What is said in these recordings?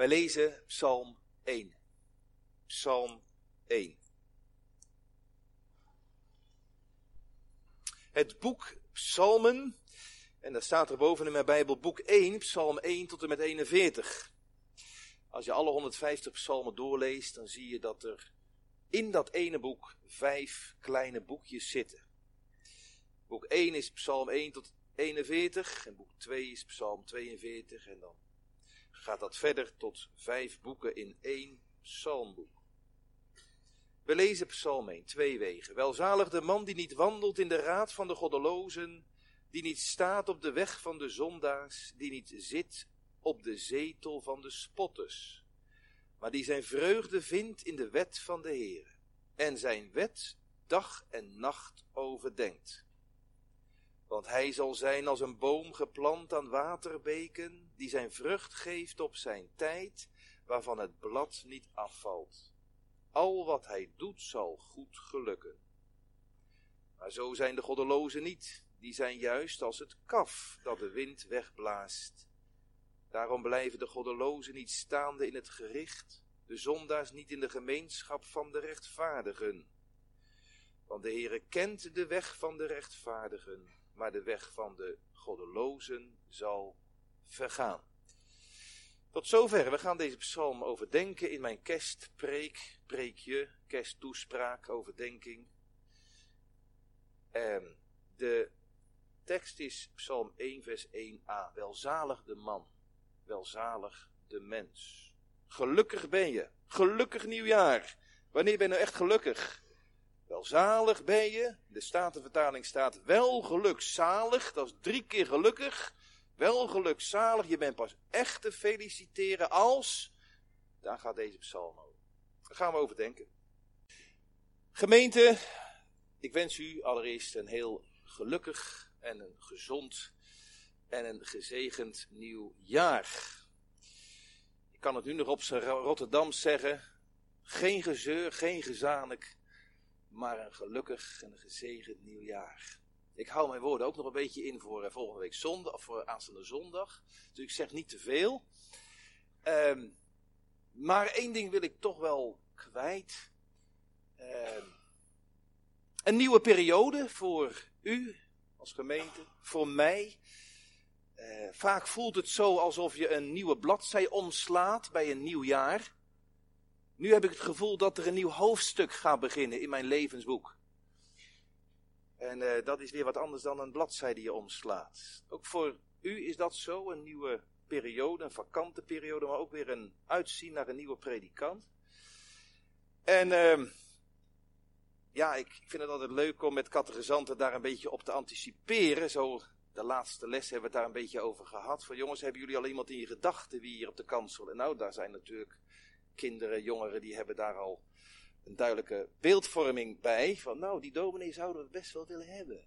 Wij lezen Psalm 1. Psalm 1. Het boek Psalmen, en dat staat er boven in mijn Bijbel, boek 1, Psalm 1 tot en met 41. Als je alle 150 psalmen doorleest, dan zie je dat er in dat ene boek vijf kleine boekjes zitten. Boek 1 is Psalm 1 tot 41 en boek 2 is Psalm 42 en dan gaat dat verder tot vijf boeken in één psalmboek. We lezen Psalm 1, twee wegen. Welzalig de man die niet wandelt in de raad van de goddelozen, die niet staat op de weg van de zondaars, die niet zit op de zetel van de spotters, maar die zijn vreugde vindt in de wet van de Heer en zijn wet dag en nacht overdenkt. Want hij zal zijn als een boom geplant aan waterbeken, die zijn vrucht geeft op zijn tijd, waarvan het blad niet afvalt. Al wat hij doet zal goed gelukken. Maar zo zijn de goddelozen niet, die zijn juist als het kaf dat de wind wegblaast. Daarom blijven de goddelozen niet staande in het gericht, de zondaars niet in de gemeenschap van de rechtvaardigen. Want de Heere kent de weg van de rechtvaardigen, maar de weg van de goddelozen zal vergaan. Tot zover. We gaan deze psalm overdenken in mijn kerstpreek, preekje, kersttoespraak, overdenking. En de tekst is psalm 1 vers 1a. Welzalig de man, welzalig de mens. Gelukkig ben je, gelukkig nieuwjaar. Wanneer ben je nou echt gelukkig? Welzalig ben je, de Statenvertaling staat wel gelukzalig, dat is drie keer gelukkig. Wel gelukzalig, je bent pas echt te feliciteren als, daar gaat deze psalm over. Daar gaan we over denken. Gemeente, ik wens u allereerst een heel gelukkig en een gezond en een gezegend nieuw jaar. Ik kan het nu nog op zijn Rotterdam zeggen. Geen gezeur, geen gezanik, maar een gelukkig en gezegend nieuwjaar. Ik hou mijn woorden ook nog een beetje in voor uh, volgende week zondag, of voor aanstaande zondag. Dus ik zeg niet te veel. Um, maar één ding wil ik toch wel kwijt. Um, een nieuwe periode voor u als gemeente, voor mij. Uh, vaak voelt het zo alsof je een nieuwe bladzij omslaat bij een nieuw jaar. Nu heb ik het gevoel dat er een nieuw hoofdstuk gaat beginnen in mijn levensboek. En uh, dat is weer wat anders dan een bladzijde die je omslaat. Ook voor u is dat zo, een nieuwe periode, een vakante periode, maar ook weer een uitzien naar een nieuwe predikant. En uh, ja, ik vind het altijd leuk om met catechizanten daar een beetje op te anticiperen. Zo, de laatste les hebben we het daar een beetje over gehad. Van jongens, hebben jullie al iemand in je gedachten wie hier op de kansel? En nou, daar zijn natuurlijk kinderen, jongeren, die hebben daar al een duidelijke beeldvorming bij. Van nou, die dominee zouden we best wel willen hebben.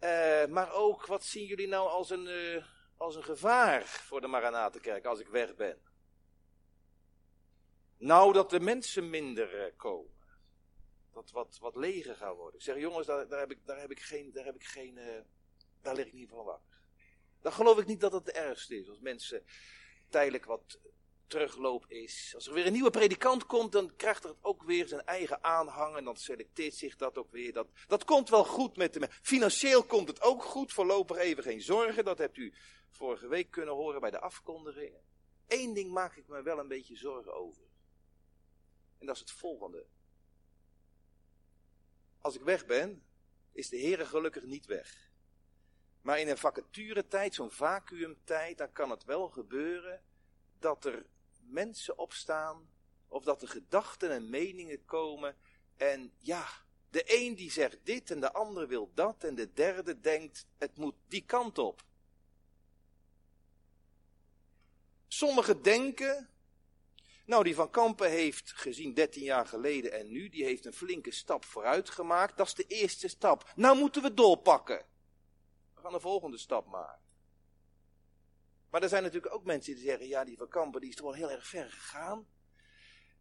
Uh, maar ook, wat zien jullie nou als een, uh, als een gevaar voor de Maranatenkerk als ik weg ben? Nou, dat de mensen minder uh, komen. Dat wat, wat leger gaan worden. Ik zeg, jongens, daar, daar, heb, ik, daar heb ik geen, daar heb ik geen, daar lig ik niet van wakker. Dan geloof ik niet dat het de ergste is. Als mensen tijdelijk wat terugloop is. Als er weer een nieuwe predikant komt, dan krijgt het ook weer zijn eigen aanhang en dan selecteert zich dat ook weer. Dat, dat komt wel goed met de Financieel komt het ook goed, voorlopig even geen zorgen. Dat hebt u vorige week kunnen horen bij de afkondigingen. Eén ding maak ik me wel een beetje zorgen over. En dat is het volgende. Als ik weg ben, is de Heer gelukkig niet weg. Maar in een vacaturetijd, zo'n vacuümtijd, dan kan het wel gebeuren dat er mensen opstaan, of dat er gedachten en meningen komen. En ja, de een die zegt dit en de ander wil dat en de derde denkt het moet die kant op. Sommigen denken, nou die van Kampen heeft gezien 13 jaar geleden en nu, die heeft een flinke stap vooruit gemaakt. Dat is de eerste stap. Nou moeten we doorpakken. Gaan de volgende stap maken. Maar er zijn natuurlijk ook mensen die zeggen, ja die van die is toch wel heel erg ver gegaan.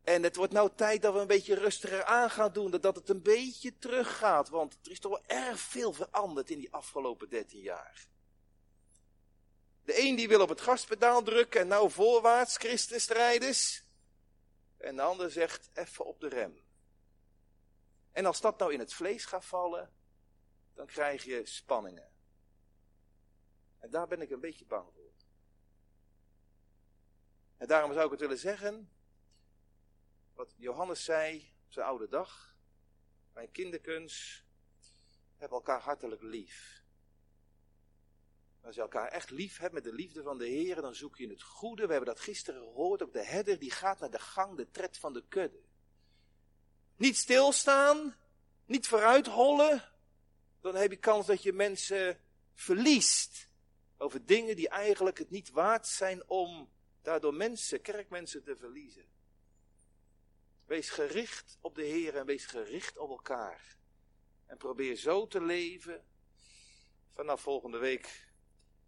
En het wordt nou tijd dat we een beetje rustiger aan gaan doen, dat het een beetje teruggaat. Want er is toch wel erg veel veranderd in die afgelopen 13 jaar. De een die wil op het gaspedaal drukken en nou voorwaarts, christenstrijders. En de ander zegt even op de rem. En als dat nou in het vlees gaat vallen, dan krijg je spanningen. En daar ben ik een beetje bang voor. En daarom zou ik het willen zeggen, wat Johannes zei op zijn oude dag. Mijn kinderkens hebben elkaar hartelijk lief. Als je elkaar echt lief hebt met de liefde van de Heer, dan zoek je het goede. We hebben dat gisteren gehoord. Ook de herder die gaat naar de gang, de tred van de kudde. Niet stilstaan, niet vooruit hollen. Dan heb je kans dat je mensen verliest over dingen die eigenlijk het niet waard zijn om daardoor mensen, kerkmensen te verliezen. Wees gericht op de Heer en wees gericht op elkaar. En probeer zo te leven. Vanaf volgende week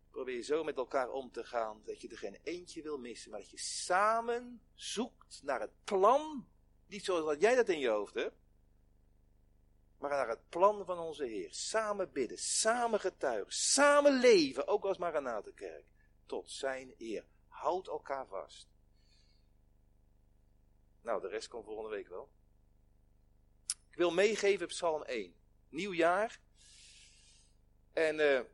probeer zo met elkaar om te gaan dat je er geen eentje wil missen, maar dat je samen zoekt naar het plan. Niet zoals jij dat in je hoofd hebt, maar naar het plan van onze Heer. Samen bidden, samen getuigen, samen leven, ook als Maranatenkerk, tot zijn eer. Houd elkaar vast. Nou, de rest komt volgende week wel. Ik wil meegeven Psalm 1. Nieuw jaar. En uh, het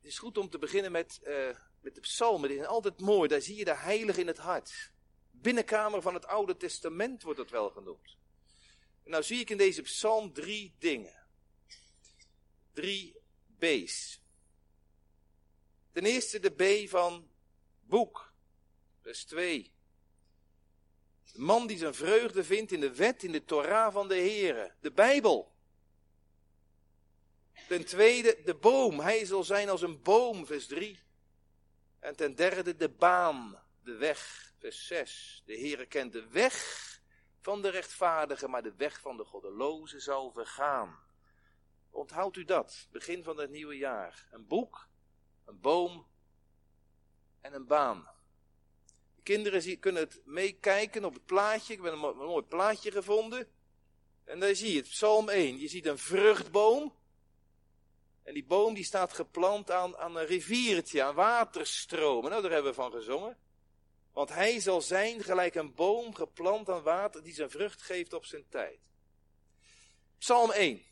is goed om te beginnen met, uh, met de psalmen. Die zijn altijd mooi. Daar zie je de heilige in het hart. Binnenkamer van het Oude Testament wordt het wel genoemd. Nou zie ik in deze psalm drie dingen. Drie B's. Ten eerste de B van boek. Vers 2. De man die zijn vreugde vindt in de wet, in de Torah van de Heere, de Bijbel. Ten tweede de boom, hij zal zijn als een boom, vers 3. En ten derde de baan, de weg, vers 6. De Heere kent de weg van de rechtvaardige, maar de weg van de goddeloze zal vergaan. Onthoudt u dat, begin van het nieuwe jaar. Een boek, een boom en een baan. De kinderen kunnen het meekijken op het plaatje. Ik heb een, mooi plaatje gevonden. En daar zie je het, Psalm 1. Je ziet een vruchtboom. En die boom die staat geplant aan, aan een riviertje, aan waterstromen. Nou, daar hebben we van gezongen. Want hij zal zijn gelijk een boom geplant aan water die zijn vrucht geeft op zijn tijd. Psalm 1.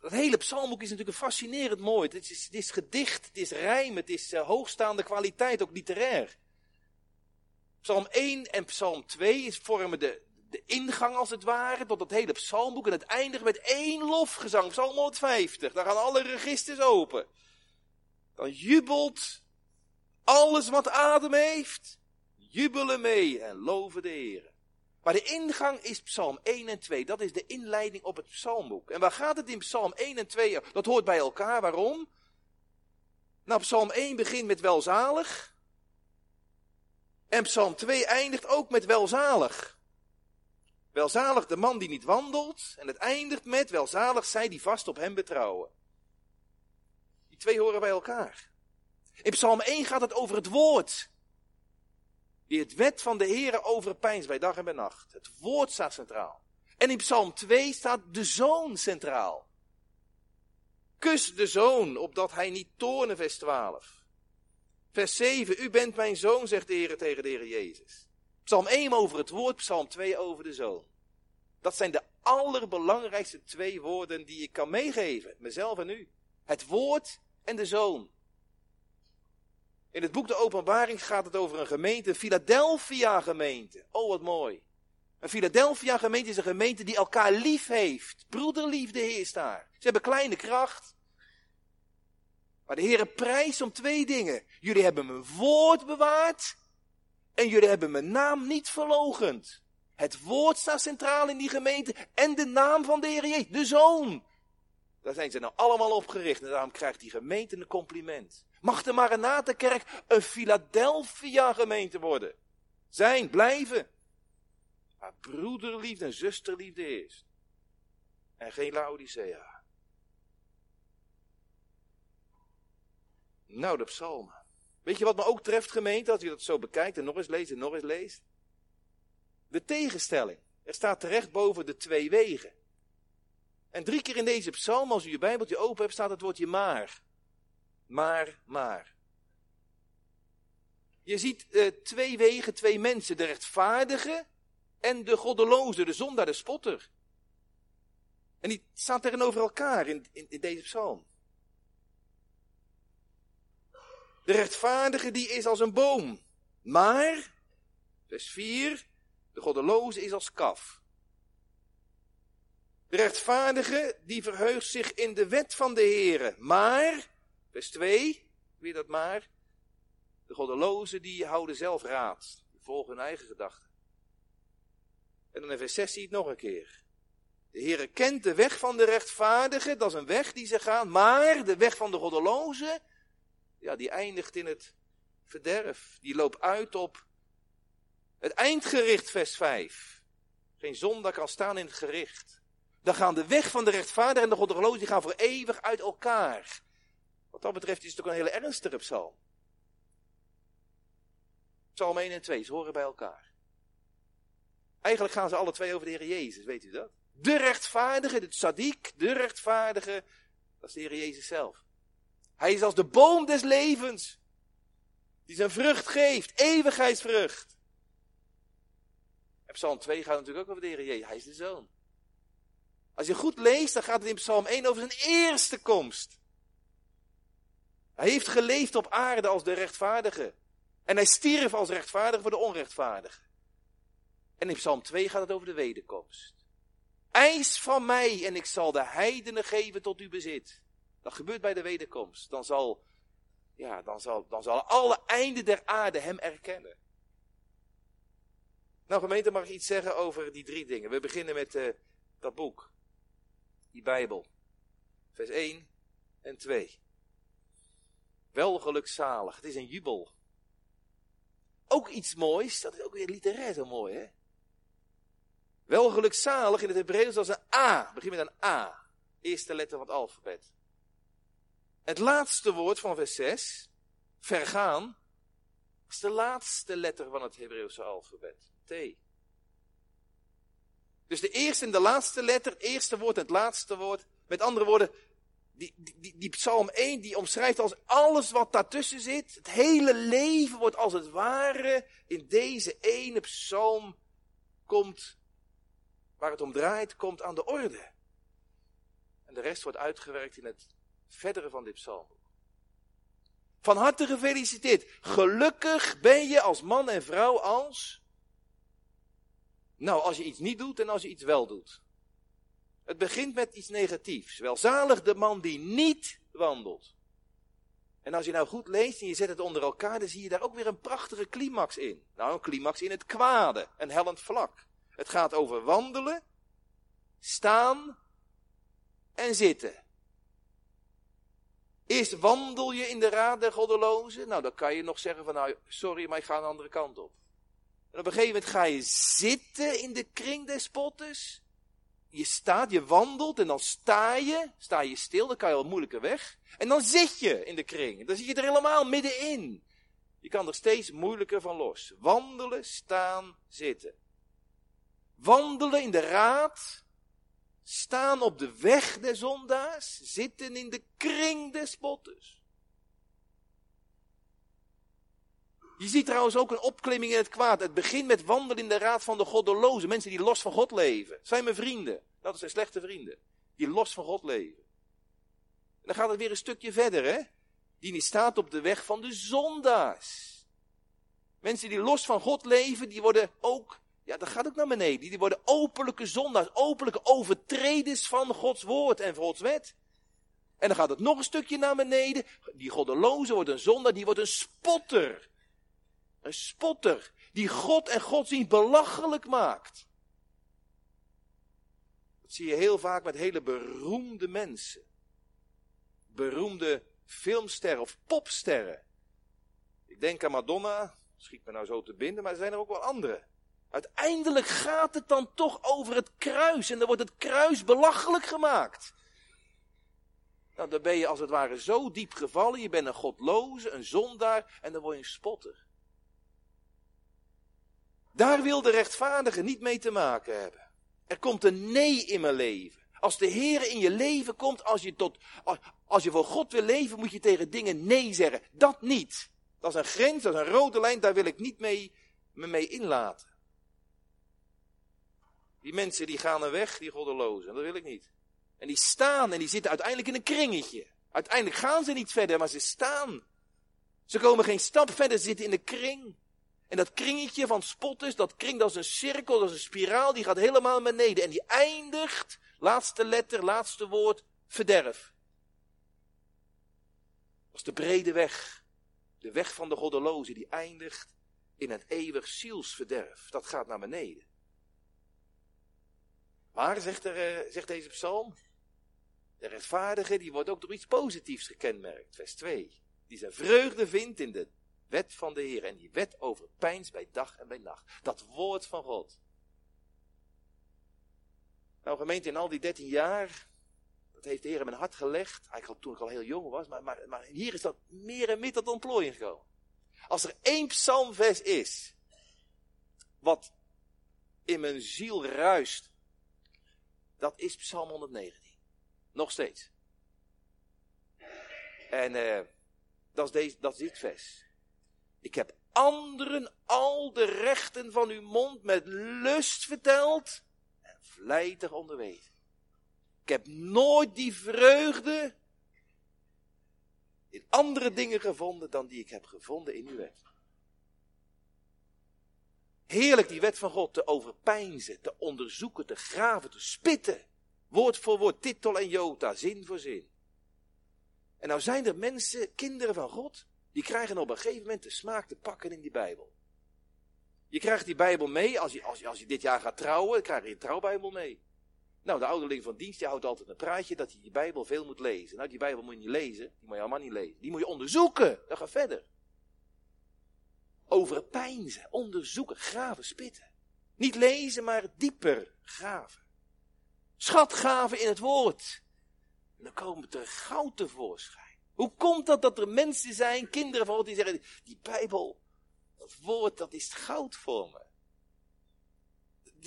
Dat hele psalmboek is natuurlijk fascinerend mooi. Het is, gedicht, het is rijm, het is uh, hoogstaande kwaliteit, ook literair. Psalm 1 en Psalm 2 is, vormen de, de ingang als het ware tot het hele psalmboek. En het eindigt met één lofgezang, Psalm 150. Daar gaan alle registers open. Dan jubelt alles wat adem heeft jubelen mee en loven de Heer. Maar de ingang is Psalm 1 en 2. Dat is de inleiding op het psalmboek. En waar gaat het in Psalm 1 en 2? Dat hoort bij elkaar. Waarom? Nou, Psalm 1 begint met welzalig. En Psalm 2 eindigt ook met welzalig. Welzalig de man die niet wandelt. En het eindigt met welzalig zij die vast op hem betrouwen. Die twee horen bij elkaar. In Psalm 1 gaat het over het woord. Die het wet van de Heere overpijnst bij dag en bij nacht. Het woord staat centraal. En in Psalm 2 staat de zoon centraal. Kus de zoon, opdat hij niet toorne, vers 12. Vers 7, u bent mijn zoon, zegt de Heer tegen de Heer Jezus. Psalm 1 over het woord, Psalm 2 over de zoon. Dat zijn de allerbelangrijkste twee woorden die ik kan meegeven, mezelf en u. Het woord en de zoon. In het boek De Openbaring gaat het over een gemeente, een Philadelphia gemeente. Oh, wat mooi. Een Philadelphia gemeente is een gemeente die elkaar lief heeft. Broederliefde heerst daar. Ze hebben kleine kracht. Maar de Heere prijst om twee dingen. Jullie hebben mijn woord bewaard. En jullie hebben mijn naam niet verlogend. Het woord staat centraal in die gemeente. En de naam van de Heer Jezus, de Zoon. Daar zijn ze nou allemaal op gericht. En daarom krijgt die gemeente een compliment. Mag de Maranatenkerk een Philadelphia gemeente worden? Zijn, blijven. Maar broederliefde en zusterliefde eerst. En geen Laodicea. Nou, de psalmen. Weet je wat me ook treft, gemeente, als je dat zo bekijkt en nog eens leest en nog eens leest? De tegenstelling. Er staat terecht boven de twee wegen. En drie keer in deze psalm, als u je Bijbeltje open hebt, staat het woordje maar. Maar, maar. Je ziet uh, twee wegen, twee mensen, de rechtvaardige en de goddeloze, de zondaar, de spotter. En die staan tegenover elkaar in, in, in deze psalm. De rechtvaardige die is als een boom. Maar, vers 4, de goddeloze is als kaf. De rechtvaardige die verheugt zich in de wet van de Heere. Maar, vers 2, weer dat maar. De goddelozen die houden zelf raad. Die volgen hun eigen gedachten. En dan in vers 6 zie je het nog een keer. De Heere kent de weg van de rechtvaardige, dat is een weg die ze gaan. Maar de weg van de goddelozen, ja, die eindigt in het verderf. Die loopt uit op het eindgericht, vers 5. Geen zonde kan staan in het gericht. Dan gaan de weg van de rechtvaardige en de goddelozen, die gaan voor eeuwig uit elkaar. Wat dat betreft is het ook een hele ernstige psalm. Psalm 1 en 2, ze horen bij elkaar. Eigenlijk gaan ze alle twee over de Heer Jezus, weet u dat? De rechtvaardige, de tzaddik, de rechtvaardige, dat is de Heer Jezus zelf. Hij is als de boom des levens, die zijn vrucht geeft, eeuwigheidsvrucht. En Psalm 2 gaat natuurlijk ook over de Heer Jezus, hij is de Zoon. Als je goed leest, dan gaat het in Psalm 1 over zijn eerste komst. Hij heeft geleefd op aarde als de rechtvaardige. En hij stierf als rechtvaardige voor de onrechtvaardige. En in Psalm 2 gaat het over de wederkomst. Eis van mij en ik zal de heidenen geven tot uw bezit. Dat gebeurt bij de wederkomst. Dan zal, ja, dan zal, dan zal alle einden der aarde hem erkennen. Nou gemeente, mag ik iets zeggen over die drie dingen. We beginnen met uh, dat boek. Die Bijbel. Vers 1 en 2. Wel gelukzalig. Het is een jubel. Ook iets moois, dat is ook weer literair zo mooi, hè? Wel gelukzalig in het Hebreeuws als een A. Begin met een A. Eerste letter van het alfabet. Het laatste woord van vers 6, vergaan, is de laatste letter van het Hebreeuwse alfabet. T. Dus de eerste en de laatste letter, eerste woord en het laatste woord. Met andere woorden, die, die, die psalm 1 die omschrijft als alles wat daartussen zit. Het hele leven wordt als het ware in deze ene psalm komt, waar het om draait, komt aan de orde. En de rest wordt uitgewerkt in het verdere van dit psalm. Van harte gefeliciteerd. Gelukkig ben je als man en vrouw als. Nou, als je iets niet doet en als je iets wel doet. Het begint met iets negatiefs. Welzalig de man die niet wandelt. En als je nou goed leest en je zet het onder elkaar, dan zie je daar ook weer een prachtige climax in. Nou, een climax in het kwade, een hellend vlak. Het gaat over wandelen, staan en zitten. Eerst wandel je in de raad der goddelozen. Nou, dan kan je nog zeggen van, nou, sorry, maar ik ga een andere kant op. En op een gegeven moment ga je zitten in de kring des spotters je staat, je wandelt en dan sta je, sta je stil, dan kan je al moeilijker weg. En dan zit je in de kring, dan zit je er helemaal middenin. Je kan er steeds moeilijker van los. Wandelen, staan, zitten. Wandelen in de raad, staan op de weg des zondaars, zitten in de kring des spotters. Je ziet trouwens ook een opklimming in het kwaad. Het begint met wandelen in de raad van de goddelozen. Mensen die los van God leven. Zijn mijn vrienden. Dat zijn slechte vrienden. Die los van God leven. En dan gaat het weer een stukje verder, hè. Die niet staat op de weg van de zondaars. Mensen die los van God leven, die worden ook, ja, dat gaat ook naar beneden. Die worden openlijke zondaars, openlijke overtreders van Gods woord en Gods wet. En dan gaat het nog een stukje naar beneden. Die goddeloze wordt een zondaar, die wordt een spotter. Een spotter die God en godsdienst belachelijk maakt. Dat zie je heel vaak met hele beroemde mensen. Beroemde filmsterren of popsterren. Ik denk aan Madonna, schiet me nou zo te binden, maar er zijn er ook wel andere. Uiteindelijk gaat het dan toch over het kruis en dan wordt het kruis belachelijk gemaakt. Nou, dan ben je als het ware zo diep gevallen, je bent een godloze, een zondaar en dan word je een spotter. Daar wil de rechtvaardige niet mee te maken hebben. Er komt een nee in mijn leven. Als de Heer in je leven komt, als je, tot, als je voor God wil leven, moet je tegen dingen nee zeggen. Dat niet. Dat is een grens, dat is een rode lijn, daar wil ik niet mee, me mee inlaten. Die mensen die gaan er weg, die goddelozen, dat wil ik niet. En die staan en die zitten uiteindelijk in een kringetje. Uiteindelijk gaan ze niet verder, maar ze staan. Ze komen geen stap verder, zitten in de kring. En dat kringetje van spotters, dat kring, dat is een cirkel, dat is een spiraal, die gaat helemaal naar beneden. En die eindigt, laatste letter, laatste woord, verderf. Dat is de brede weg. De weg van de goddeloze, die eindigt in het eeuwig zielsverderf. Dat gaat naar beneden. Maar, zegt, er, eh, zegt deze psalm, de rechtvaardige die wordt ook door iets positiefs gekenmerkt. Vers 2. Die zijn vreugde vindt in de wet van de Heer. En die wet overpijns bij dag en bij nacht. Dat woord van God. Nou gemeente, in al die dertien jaar, dat heeft de Heer in mijn hart gelegd. Eigenlijk toen ik al heel jong was. Maar, maar, maar hier is dat meer en meer tot ontplooiing gekomen. Als er één psalmvers is, wat in mijn ziel ruist, dat is Psalm 119. Nog steeds. En uh, dat, is deze, dat is dit vers. Ik heb anderen al de rechten van uw mond met lust verteld en vlijtig onderwezen. Ik heb nooit die vreugde in andere dingen gevonden dan die ik heb gevonden in uw wet. Heerlijk die wet van God te overpijnzen, te onderzoeken, te graven, te spitten. Woord voor woord, titel en jota, zin voor zin. En nou zijn er mensen, kinderen van God, die krijgen op een gegeven moment de smaak te pakken in die Bijbel. Je krijgt die Bijbel mee, als je, als je, als je dit jaar gaat trouwen, dan krijg je een trouwbijbel mee. Nou, de ouderling van dienst, die houdt altijd een praatje dat hij die Bijbel veel moet lezen. Nou, die Bijbel moet je niet lezen, die moet je allemaal niet lezen. Die moet je onderzoeken, dan ga verder. Overpijnzen, onderzoeken, graven, spitten. Niet lezen, maar dieper graven. Schatgaven in het woord. En dan komen er goud tevoorschijn. Hoe komt dat dat er mensen zijn, kinderen van God, die zeggen, die Bijbel, dat woord, dat is goud voor me.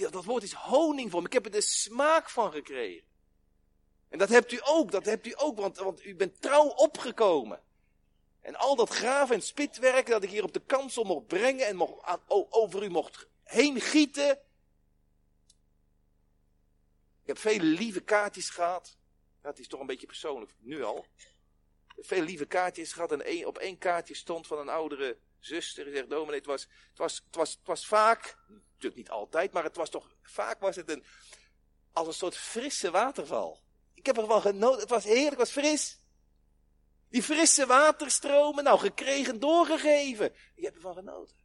Dat woord is honing voor me. Ik heb er de smaak van gekregen. En dat hebt u ook, dat hebt u ook, want, want u bent trouw opgekomen. En al dat graven en spitwerk dat ik hier op de kansel mocht brengen en mocht over u mocht heen gieten. Ik heb vele lieve kaartjes gehad. Dat is toch een beetje persoonlijk, nu al. Veel lieve kaartjes gehad en op één kaartje stond van een oudere zuster. Die zegt, dominee, het was, het, was, het, was, het vaak, natuurlijk niet altijd, maar het was toch, vaak was het een, als een soort frisse waterval. Ik heb ervan genoten, het was heerlijk, het was fris. Die frisse waterstromen, nou gekregen, doorgegeven. Je hebt ervan genoten.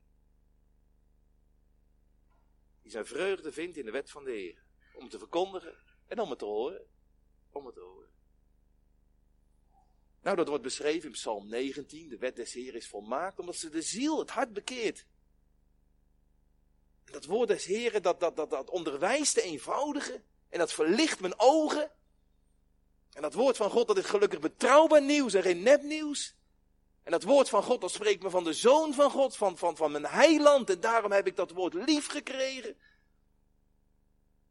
Die zijn vreugde vindt in de wet van de Heer. Om te verkondigen en om het te horen. Om het te horen. Nou, dat wordt beschreven in Psalm 19. De wet des Heer is volmaakt, omdat ze de ziel, het hart bekeert. Dat woord des Heeren, dat, dat, dat, dat onderwijst de eenvoudige. En dat verlicht mijn ogen. En dat woord van God, dat is gelukkig betrouwbaar nieuws en geen nepnieuws. En dat woord van God, dat spreekt me van de Zoon van God, van, van, van mijn heiland. En daarom heb ik dat woord lief gekregen.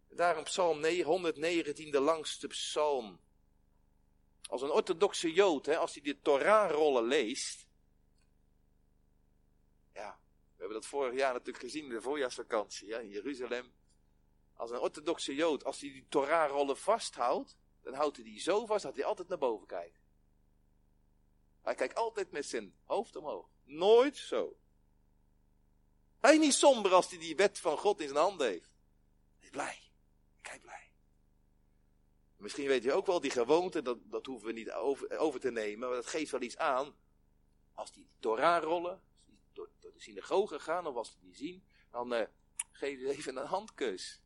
daarom Psalm 119, de langste psalm. Als een orthodoxe Jood, hè, als hij de Torah-rollen leest. Ja, we hebben dat vorig jaar natuurlijk gezien in de voorjaarsvakantie ja, in Jeruzalem. Als een orthodoxe Jood, als hij die Torah-rollen vasthoudt, dan houdt hij die zo vast dat hij altijd naar boven kijkt. Hij kijkt altijd met zijn hoofd omhoog. Nooit zo. Hij is niet somber als hij die wet van God in zijn handen heeft. Hij is blij. Misschien weet je ook wel, die gewoonte, dat, dat hoeven we niet over, over te nemen, maar dat geeft wel iets aan. Als die Torah rollen, als die door, de synagoge gaan, of als ze die zien, dan uh, geef je even een handkus.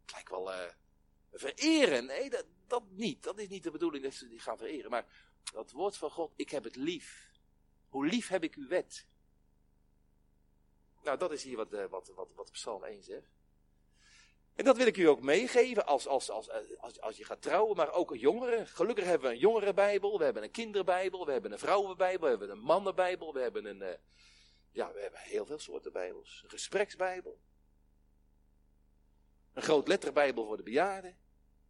Het lijkt wel uh, vereren. Nee, dat, dat niet. Dat is niet de bedoeling dat ze die gaan vereren. Maar dat woord van God, ik heb het lief. Hoe lief heb ik uw wet? Nou, dat is hier wat, uh, wat, wat, wat Psalm 1 zegt. En dat wil ik u ook meegeven als, als, als, als, als je gaat trouwen, maar ook een jongere. Gelukkig hebben we een jongerenbijbel, we hebben een kinderbijbel, we hebben een vrouwenbijbel, we hebben een mannenbijbel, we hebben een, uh, ja, we hebben heel veel soorten bijbels. Een gespreksbijbel. Een groot letterbijbel voor de bejaarden.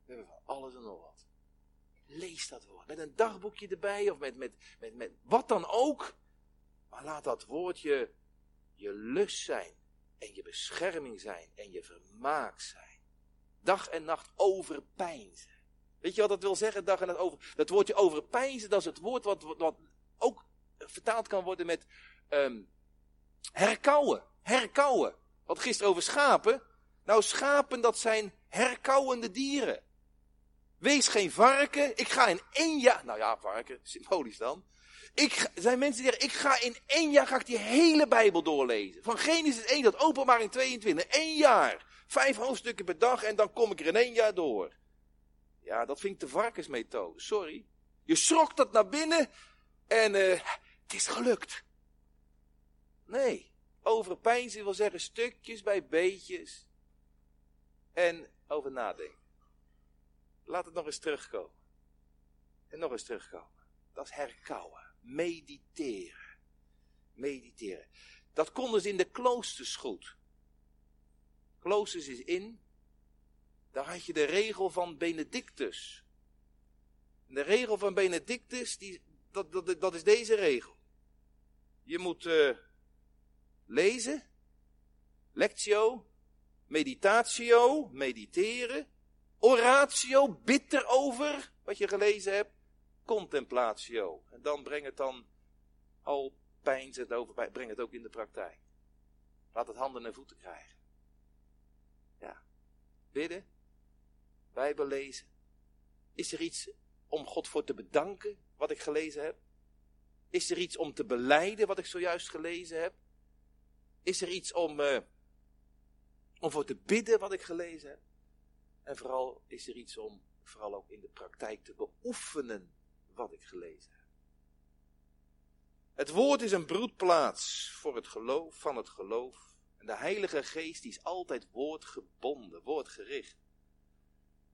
We hebben van alles en nog wat. Lees dat woord. Met een dagboekje erbij of met, met, met, met wat dan ook. Maar laat dat woord je, je lust zijn. En je bescherming zijn. En je vermaak zijn. Dag en nacht overpijnzen. Weet je wat dat wil zeggen? Dag en nacht over. Dat woordje overpijnzen, dat is het woord wat, wat ook vertaald kan worden met um, herkauwen. Herkauwen. Wat gisteren over schapen. Nou, schapen, dat zijn herkauwende dieren. Wees geen varken. Ik ga in één jaar. Nou ja, varken, symbolisch dan. Ik, zijn mensen die zeggen, ik ga in één jaar ga ik die hele Bijbel doorlezen. Van Genesis 1 tot Openbaring 22. Eén jaar. Vijf hoofdstukken per dag en dan kom ik er in één jaar door. Ja, dat vind ik de varkensmethode. Sorry. Je schrok dat naar binnen en uh, het is gelukt. Nee. Overpijnzen wil zeggen stukjes bij beetjes. En over nadenken. Laat het nog eens terugkomen. En nog eens terugkomen. Dat is herkauwen. Mediteren. Mediteren. Dat konden ze in de kloosters goed. Kloosters is in. Daar had je de regel van Benedictus. de regel van Benedictus, die, dat, dat, dat is deze regel. Je moet uh, lezen, lectio, meditatio, mediteren, oratio, bid erover wat je gelezen hebt, contemplatio. En dan breng het dan al pijn het over, breng het ook in de praktijk. Laat het handen en voeten krijgen. Ja. Bidden, Bijbel lezen. Is er iets om God voor te bedanken wat ik gelezen heb? Is er iets om te beleiden wat ik zojuist gelezen heb? Is er iets om, uh, om voor te bidden wat ik gelezen heb? En vooral is er iets om vooral ook in de praktijk te beoefenen wat ik gelezen heb. Het woord is een broedplaats voor het geloof van het geloof. En de Heilige Geest die is altijd woordgebonden, woordgericht.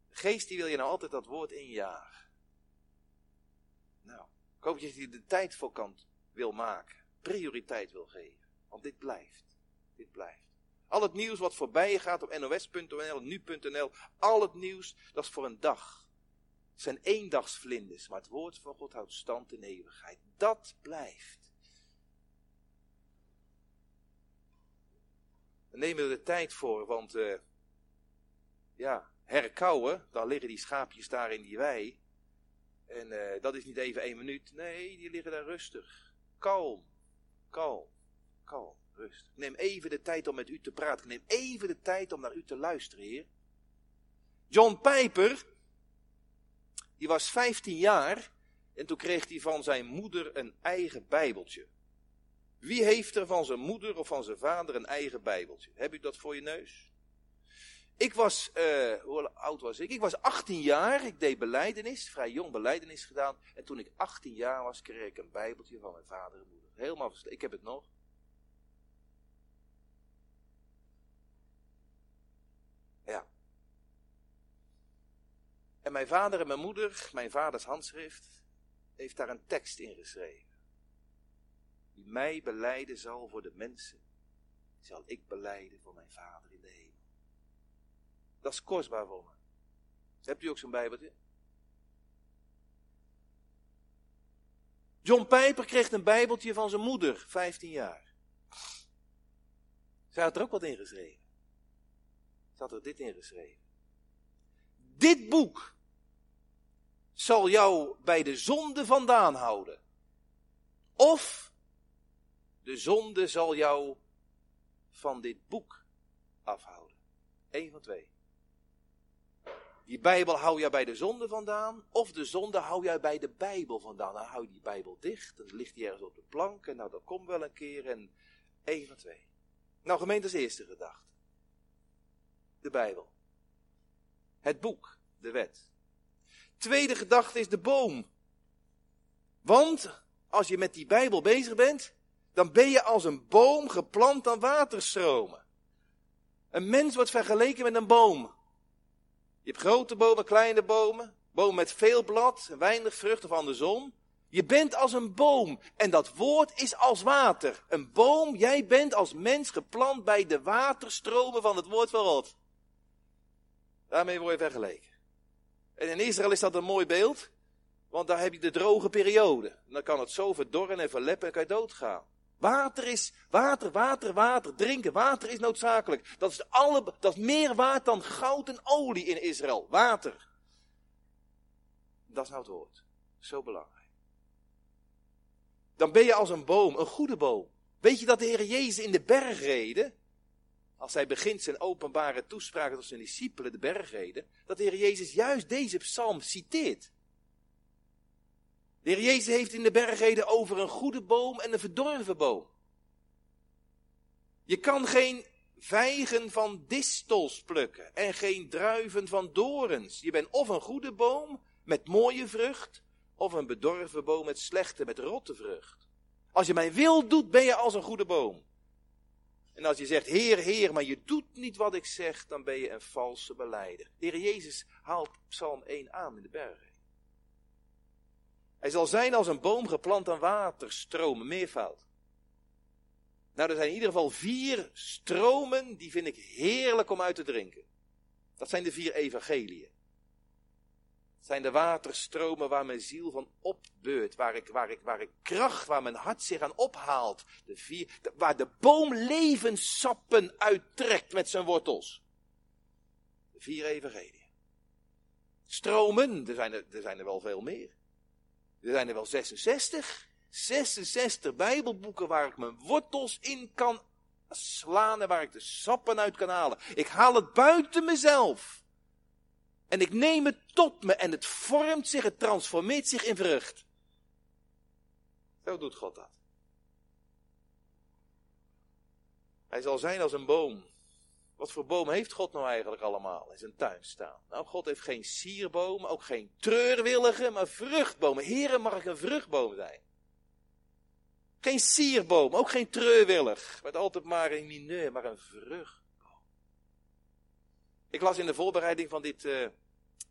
De Geest die wil je nou altijd dat woord injagen. Nou, ik hoop dat je er de tijd voor kan wil maken. Prioriteit wil geven. Want dit blijft. Dit blijft. Al het nieuws wat voorbij gaat op nos.nl, nu.nl, al het nieuws, dat is voor een dag. Zijn eendagsvlinders, maar het woord van God houdt stand in eeuwigheid. Dat blijft. We nemen er de tijd voor, want uh, ja, herkauwen, dan liggen die schaapjes daar in die wei. En uh, dat is niet even één minuut. Nee, die liggen daar rustig. Kalm, kalm, kalm, rustig. Neem even de tijd om met u te praten. Neem even de tijd om naar u te luisteren, heer. John Piper, die was 15 jaar en toen kreeg hij van zijn moeder een eigen bijbeltje. Wie heeft er van zijn moeder of van zijn vader een eigen bijbeltje? Heb u dat voor je neus? Ik was, uh, hoe oud was ik? Ik was 18 jaar, ik deed beleidenis, vrij jong beleidenis gedaan. En toen ik 18 jaar was, kreeg ik een bijbeltje van mijn vader en moeder. Helemaal ik heb het nog. Ja. En mijn vader en mijn moeder, mijn vaders handschrift, heeft daar een tekst in geschreven. Die mij beleiden zal voor de mensen, zal ik beleiden voor mijn vader in de hemel. Dat is kostbaar voor me. Hebt u ook zo'n Bijbeltje? John Pijper kreeg een Bijbeltje van zijn moeder, 15 jaar. Zij had er ook wat in geschreven. Ze had er dit in geschreven. Dit boek zal jou bij de zonde vandaan houden. Of de zonde zal jou van dit boek afhouden. Eén van twee. Die Bijbel hou jij bij de zonde vandaan, of de zonde hou jij bij de Bijbel vandaan. Dan hou je die Bijbel dicht, dan ligt die ergens op de plank, en nou dat komt wel een keer, en één van twee. Nou, gemeente is eerste gedachte. De Bijbel. Het boek, de wet. Tweede gedachte is de boom. Want als je met die Bijbel bezig bent, dan ben je als een boom geplant aan waterstromen. Een mens wordt vergeleken met een boom. Je hebt grote bomen, kleine bomen, bomen met veel blad weinig vrucht of andersom. Je bent als een boom en dat woord is als water. Een boom, jij bent als mens geplant bij de waterstromen van het woord van God. Daarmee word je vergeleken. En in Israël is dat een mooi beeld, want daar heb je de droge periode. Dan kan het zo verdorren en verleppen en kan je doodgaan. Water is, water, water, water, drinken, water is noodzakelijk. Dat is, alle, dat is meer waard dan goud en olie in Israël. Water. Dat is nou het woord. Zo belangrijk. Dan ben je als een boom, een goede boom. Weet je dat de Heer Jezus in de bergreden, als hij begint zijn openbare toespraak tot zijn discipelen, de bergreden, dat de Heer Jezus juist deze psalm citeert. De Heer Jezus heeft in de bergreden over een goede boom en een verdorven boom. Je kan geen vijgen van distels plukken en geen druiven van dorens. Je bent of een goede boom met mooie vrucht, of een bedorven boom met slechte, met rotte vrucht. Als je mijn wil doet, ben je als een goede boom. En als je zegt, Heer, Heer, maar je doet niet wat ik zeg, dan ben je een valse beleider. De Heer Jezus haalt Psalm 1 aan in de bergen. Hij zal zijn als een boom geplant aan waterstromen, meervoud. Nou, er zijn in ieder geval vier stromen, die vind ik heerlijk om uit te drinken. Dat zijn de vier evangeliën. Zijn de waterstromen waar mijn ziel van opbeurt, waar ik, waar ik, waar ik kracht, waar mijn hart zich aan ophaalt. De vier, waar de boom levenssappen uittrekt met zijn wortels. De vier evangeliën. Stromen, er zijn er, er zijn er wel veel meer. Er zijn er wel 66. 66 Bijbelboeken waar ik mijn wortels in kan slaan en waar ik de sappen uit kan halen. Ik haal het buiten mezelf. En ik neem het tot me en het vormt zich, het transformeert zich in vrucht. Zo doet God dat. Hij zal zijn als een boom wat voor boom heeft God nou eigenlijk allemaal in zijn tuin staan? Nou, God heeft geen sierbomen, ook geen treurwillige, maar vruchtbomen. Heren, mag ik een vruchtboom zijn? Geen sierboom, ook geen treurwillig, met altijd maar een mineur, maar een vruchtboom. Ik las in de voorbereiding van, dit, uh,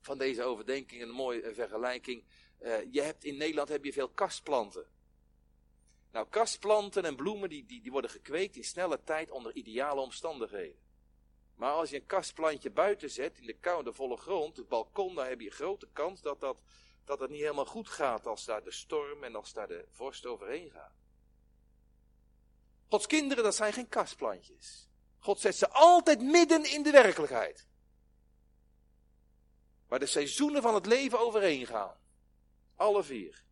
van deze overdenking een mooie vergelijking. Uh, je hebt in Nederland heb je veel kastplanten. Nou, kastplanten en bloemen die, die, die worden gekweekt in snelle tijd onder ideale omstandigheden. Maar als je een kastplantje buiten zet, in de koude volle grond, het balkon, dan heb je grote kans dat, dat, dat het niet helemaal goed gaat als daar de storm en als daar de vorst overheen gaat. Gods kinderen, dat zijn geen kastplantjes. God zet ze altijd midden in de werkelijkheid. Waar de seizoenen van het leven overheen gaan. Alle vier.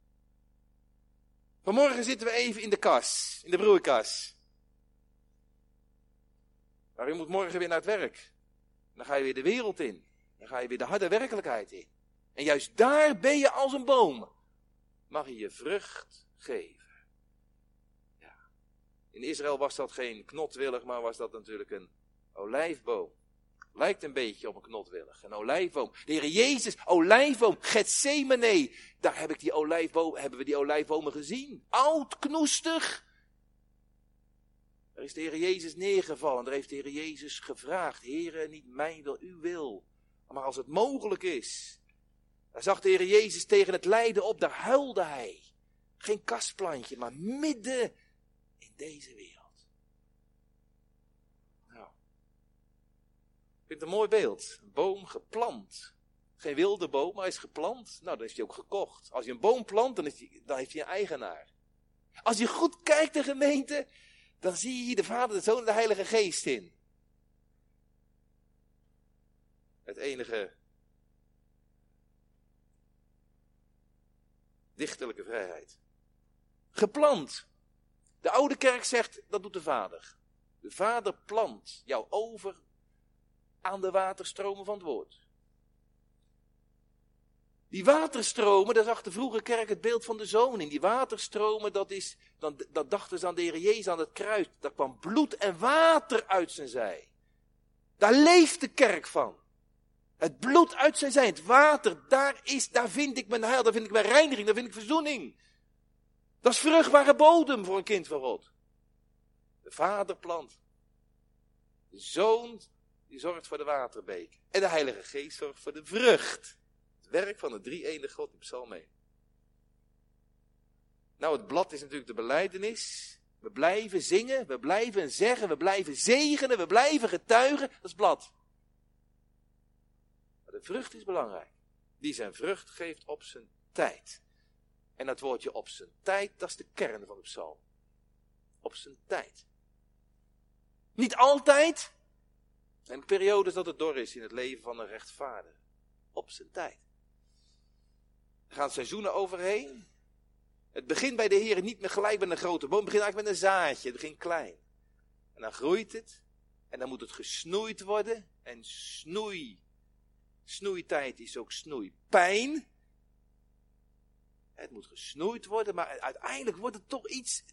Vanmorgen zitten we even in de kas, in de broeikas. Maar u moet morgen weer naar het werk. Dan ga je weer de wereld in. Dan ga je weer de harde werkelijkheid in. En juist daar ben je als een boom. Mag je je vrucht geven. Ja. In Israël was dat geen knotwillig, maar was dat natuurlijk een olijfboom. Lijkt een beetje op een knotwillig, een olijfboom. De Heer Jezus, olijfboom, Gethsemane. Daar heb ik die olijfboom, hebben we die olijfbomen gezien. Oud, knoestig, daar is de Heer Jezus neergevallen. Daar heeft de Heer Jezus gevraagd: Heere, niet mijn wil, uw wil. Maar als het mogelijk is. Daar zag de Heer Jezus tegen het lijden op, daar huilde hij. Geen kastplantje, maar midden in deze wereld. Nou, ik vind het een mooi beeld. Een boom geplant. Geen wilde boom, maar hij is geplant. Nou, dan is hij ook gekocht. Als je een boom plant, dan, is hij, dan heeft hij een eigenaar. Als je goed kijkt, de gemeente, dan zie je hier de Vader, de Zoon en de Heilige Geest in. Het enige dichterlijke vrijheid. Geplant. De oude kerk zegt, dat doet de Vader. De Vader plant jou over aan de waterstromen van het woord. Die waterstromen, daar zag de vroege kerk het beeld van de zoon in. Die waterstromen, dat is, dan, dat dachten ze aan de Heer Jezus aan het kruis. Daar kwam bloed en water uit zijn zij. Daar leeft de kerk van. Het bloed uit zijn zij, het water, daar is, daar vind ik mijn heil, daar vind ik mijn reiniging, daar vind ik verzoening. Dat is vruchtbare bodem voor een kind van God. De vader plant. De zoon, die zorgt voor de waterbeek. En de Heilige Geest zorgt voor de vrucht werk van de drie ene God in Psalm 1. Nou, het blad is natuurlijk de beleidenis. We blijven zingen, we blijven zeggen, we blijven zegenen, we blijven getuigen. Dat is blad. Maar de vrucht is belangrijk. Die zijn vrucht geeft op zijn tijd. En dat woordje op zijn tijd, dat is de kern van de psalm. op zijn tijd. Niet altijd. Zijn periodes dat het dor is in het leven van een rechtvaardige. Op zijn tijd. Er gaan seizoenen overheen. Het begint bij de Heer niet meer gelijk met een grote boom. Het begint eigenlijk met een zaadje. Het begint klein. En dan groeit het. En dan moet het gesnoeid worden. En snoei. Snoeitijd is ook snoeipijn. Het moet gesnoeid worden, maar uiteindelijk wordt het toch iets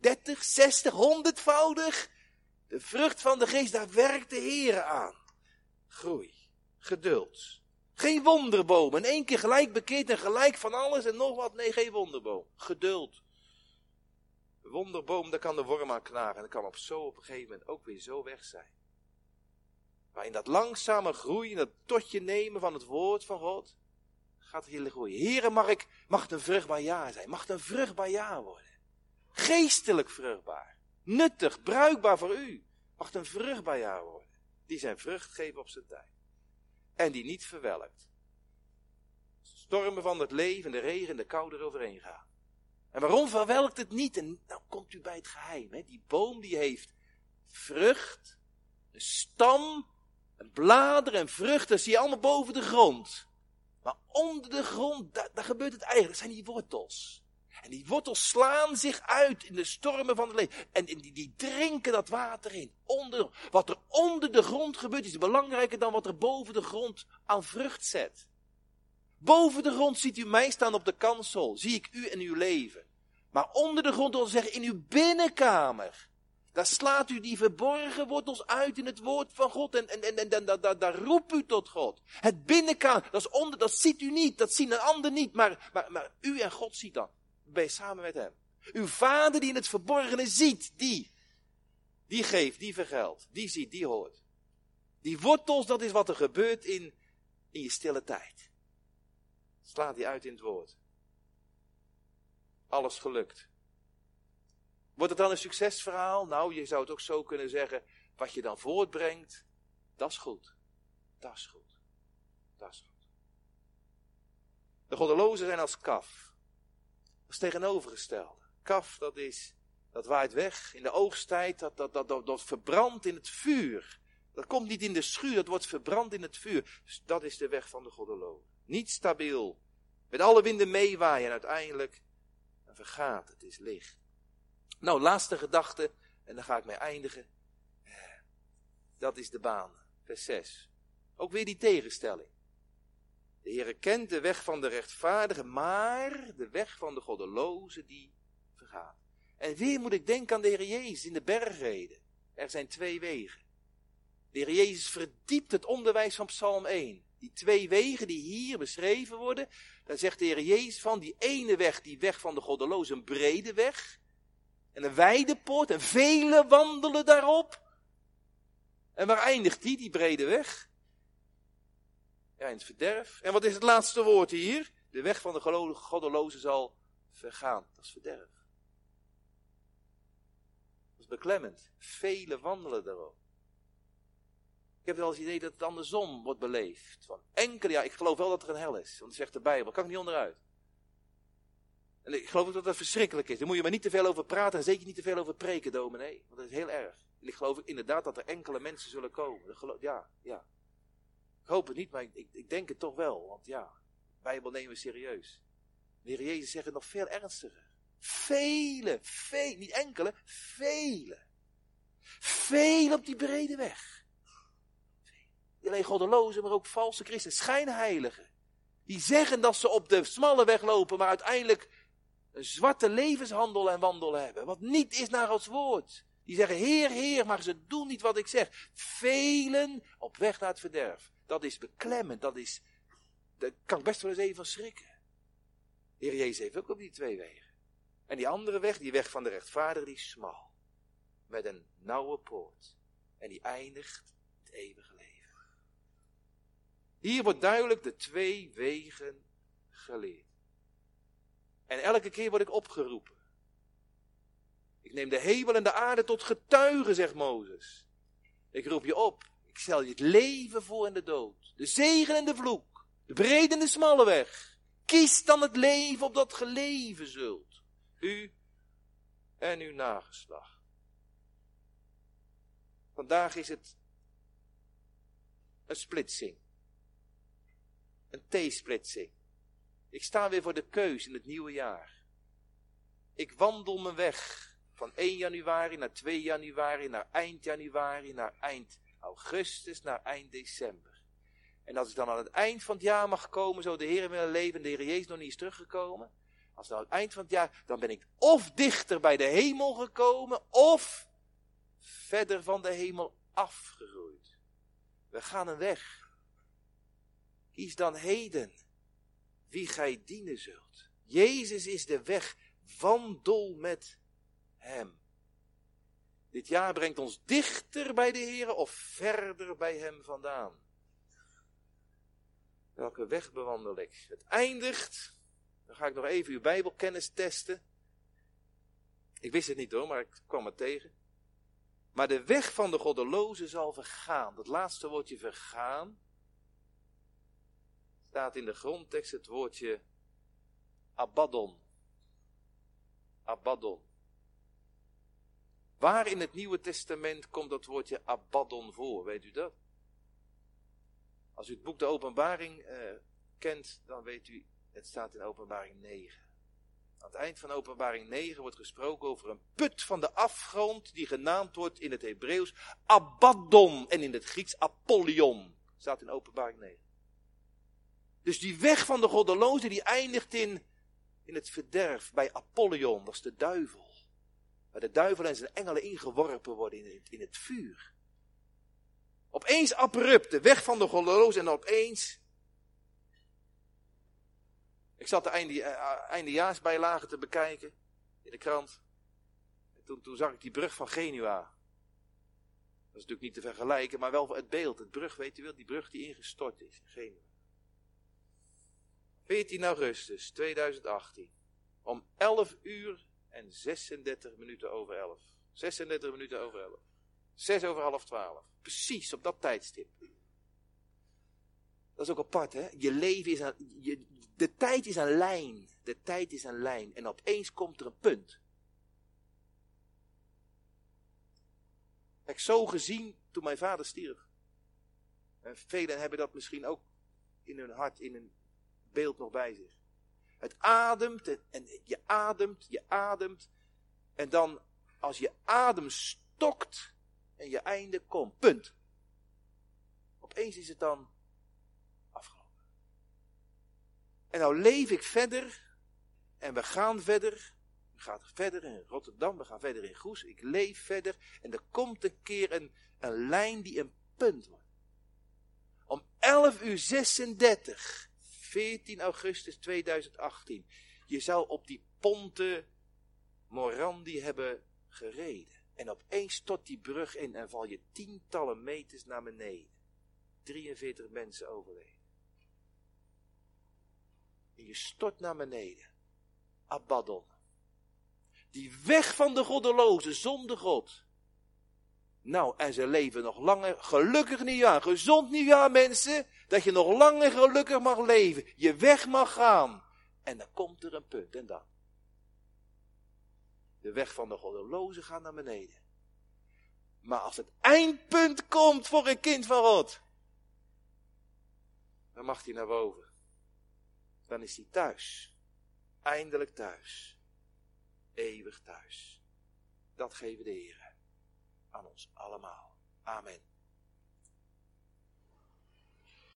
30, 60, 100voudig. De vrucht van de geest, daar werkt de Heer aan. Groei, geduld. Geen wonderboom. In één keer gelijk bekeerd en gelijk van alles en nog wat. Nee, geen wonderboom. Geduld. Wonderboom, daar kan de worm aan knagen. En kan op zo op een gegeven moment ook weer zo weg zijn. Maar in dat langzame groeien, dat totje nemen van het woord van God, gaat het hele groeien. Heren, mag, ik, mag het een vruchtbaar jaar zijn? Mag het een vruchtbaar jaar worden? Geestelijk vruchtbaar. Nuttig, bruikbaar voor u. Mag een vruchtbaar jaar worden? Die zijn vrucht geven op zijn tijd. En die niet verwelkt. Stormen van het leven, de regen, de kou eroverheen gaan. En waarom verwelkt het niet? En dan komt u bij het geheim. Hè? Die boom die heeft vrucht, een stam, een bladeren en vruchten, zie je allemaal boven de grond. Maar onder de grond, daar, daar gebeurt het eigenlijk. Dat zijn die wortels. En die wortels slaan zich uit in de stormen van het leven. En die, die drinken dat water in. Onder, wat er onder de grond gebeurt is belangrijker dan wat er boven de grond aan vrucht zet. Boven de grond ziet u mij staan op de kansel. Zie ik u en uw leven. Maar onder de grond wil zeggen in uw binnenkamer. Daar slaat u die verborgen wortels uit in het woord van God. En, en, en, roept u tot God. Het binnenkamer, dat is onder, dat ziet u niet. Dat zien een ander niet. Maar, maar, maar u en God ziet dat. Ben je samen met hem. Uw vader die in het verborgene ziet, die. Die geeft, die vergeldt. Die ziet, die hoort. Die wortels, dat is wat er gebeurt in, in je stille tijd. Slaat die uit in het woord. Alles gelukt. Wordt het dan een succesverhaal? Nou, je zou het ook zo kunnen zeggen. Wat je dan voortbrengt, dat is goed. Dat is goed. Dat is goed. De goddelozen zijn als kaf. Is tegenovergestelde. Kaf, dat is, dat waait weg in de oogsttijd, dat, dat, dat, dat, verbrandt in het vuur. Dat komt niet in de schuur, dat wordt verbrand in het vuur. Dus dat is de weg van de goddelozen. Niet stabiel. Met alle winden meewaaien en uiteindelijk vergaat. Het is licht. Nou, laatste gedachte, en dan ga ik mee eindigen. Dat is de baan, vers 6. Ook weer die tegenstelling. De Heere kent de weg van de rechtvaardige, maar de weg van de goddeloze die vergaat. En weer moet ik denken aan de Heer Jezus in de bergreden. Er zijn twee wegen. De Heer Jezus verdiept het onderwijs van Psalm 1. Die twee wegen die hier beschreven worden, daar zegt de Heer Jezus van, die ene weg, die weg van de goddeloze, een brede weg. En een wijde poort en velen wandelen daarop. En waar eindigt die, die brede weg? Ja, in het verderf. En wat is het laatste woord hier? De weg van de goddeloze zal vergaan. Dat is verderf. Dat is beklemmend. Velen wandelen daarop. Ik heb wel eens het idee dat het andersom wordt beleefd. Van enkele, ja, ik geloof wel dat er een hel is. Want dat zegt de Bijbel. Kan ik niet onderuit. En ik geloof ook dat dat verschrikkelijk is. Daar moet je maar niet te veel over praten en zeker niet te veel over preken, dominee. Want dat is heel erg. En ik geloof inderdaad dat er enkele mensen zullen komen. Ja, ja. Ik hoop het niet, maar ik, ik, denk het toch wel. Want ja, Bijbel nemen we serieus. De Heer Jezus zegt het nog veel ernstiger. Vele, vele, niet enkele, vele. Vele op die brede weg. Niet alleen goddelozen, maar ook valse christen, schijnheiligen. Die zeggen dat ze op de smalle weg lopen, maar uiteindelijk een zwarte levenshandel en wandel hebben. Wat niet is naar Gods woord. Die zeggen, Heer, Heer, maar ze doen niet wat ik zeg. Velen op weg naar het verderf. Dat is beklemmend, dat is, daar kan ik best wel eens even schrikken. Heer Jezus heeft ook op die twee wegen. En die andere weg, die weg van de rechtvaardige, die is smal. Met een nauwe poort. En die eindigt het eeuwige leven. Hier wordt duidelijk de twee wegen geleerd. En elke keer word ik opgeroepen. Ik neem de hemel en de aarde tot getuigen, zegt Mozes. Ik roep je op. Ik stel je het leven voor en de dood. De zegen en de vloek. De brede en de smalle weg. Kies dan het leven opdat ge leven zult. U en uw nageslacht. Vandaag is het een splitsing. Een T-splitsing. Ik sta weer voor de keus in het nieuwe jaar. Ik wandel mijn weg van 1 januari naar 2 januari, naar eind januari, naar eind augustus, naar eind december. En als ik dan aan het eind van het jaar mag komen, zo de Heer mijn leven, de Heer Jezus nog niet is teruggekomen. Als dan aan het eind van het jaar, dan ben ik of dichter bij de hemel gekomen, of verder van de hemel afgegroeid. We gaan een weg. Kies dan heden wie gij dienen zult. Jezus is de weg. Wandel met hem. Dit jaar brengt ons dichter bij de Heer of verder bij Hem vandaan. Welke weg bewandel ik? Het eindigt. Dan ga ik nog even uw Bijbelkennis testen. Ik wist het niet hoor, maar ik kwam het tegen. Maar de weg van de goddeloze zal vergaan. Dat laatste woordje vergaan. Staat in de grondtekst het woordje Abaddon. Abaddon. Waar in het Nieuwe Testament komt dat woordje Abaddon voor? Weet u dat? Als u het boek de Openbaring eh, kent, dan weet u, het staat in Openbaring 9. Aan het eind van Openbaring 9 wordt gesproken over een put van de afgrond, die genaamd wordt in het Hebreeuws Abaddon en in het Grieks Apollyon. Staat in Openbaring 9. Dus die weg van de goddeloze, die eindigt in, in het verderf bij Apollyon, dat is de duivel. Waar de duivel en zijn engelen ingeworpen worden in het, in het vuur. Opeens abrupt, de weg van de goddeloze en opeens ik zat de einde, uh, eindejaarsbijlagen te bekijken in de krant. En toen, toen zag ik die brug van Genua. Dat is natuurlijk niet te vergelijken, maar wel het beeld, het brug, weet u wel, die brug die ingestort is in Genua. 14 augustus 2018. Om 11 uur en 36 minuten over 11. 36 minuten over 11. 6 over half 12. Precies op dat tijdstip. Dat is ook apart, hè? Je leven is een, je, de tijd is een lijn. De tijd is een lijn. En opeens komt er een punt. Heb ik zo gezien toen mijn vader stierf. En velen hebben dat misschien ook in hun hart, in hun beeld nog bij zich. Het ademt en, je ademt, je ademt. En dan als je adem stokt en je einde komt, punt. Opeens is het dan En nou leef ik verder. En we gaan verder. We gaan verder in Rotterdam. We gaan verder in Goes. Ik leef verder. En er komt een keer een, een lijn die een punt wordt. Om 11 uur 36. 14 augustus 2018. Je zou op die Ponte Morandi hebben gereden. En opeens stort die brug in en val je tientallen meters naar beneden. 43 mensen overleden. En je stort naar beneden. Abaddon. Die weg van de goddeloze, zonder God. Nou, en ze leven nog langer, gelukkig nieuwjaar, gezond nieuwjaar mensen, dat je nog langer gelukkig mag leven, je weg mag gaan. En dan komt er een punt, en dan? De weg van de goddeloze gaat naar beneden. Maar als het eindpunt komt voor een kind van God, dan mag hij naar boven dan is hij thuis. Eindelijk thuis. Eeuwig thuis. Dat geven de Heer aan ons allemaal. Amen.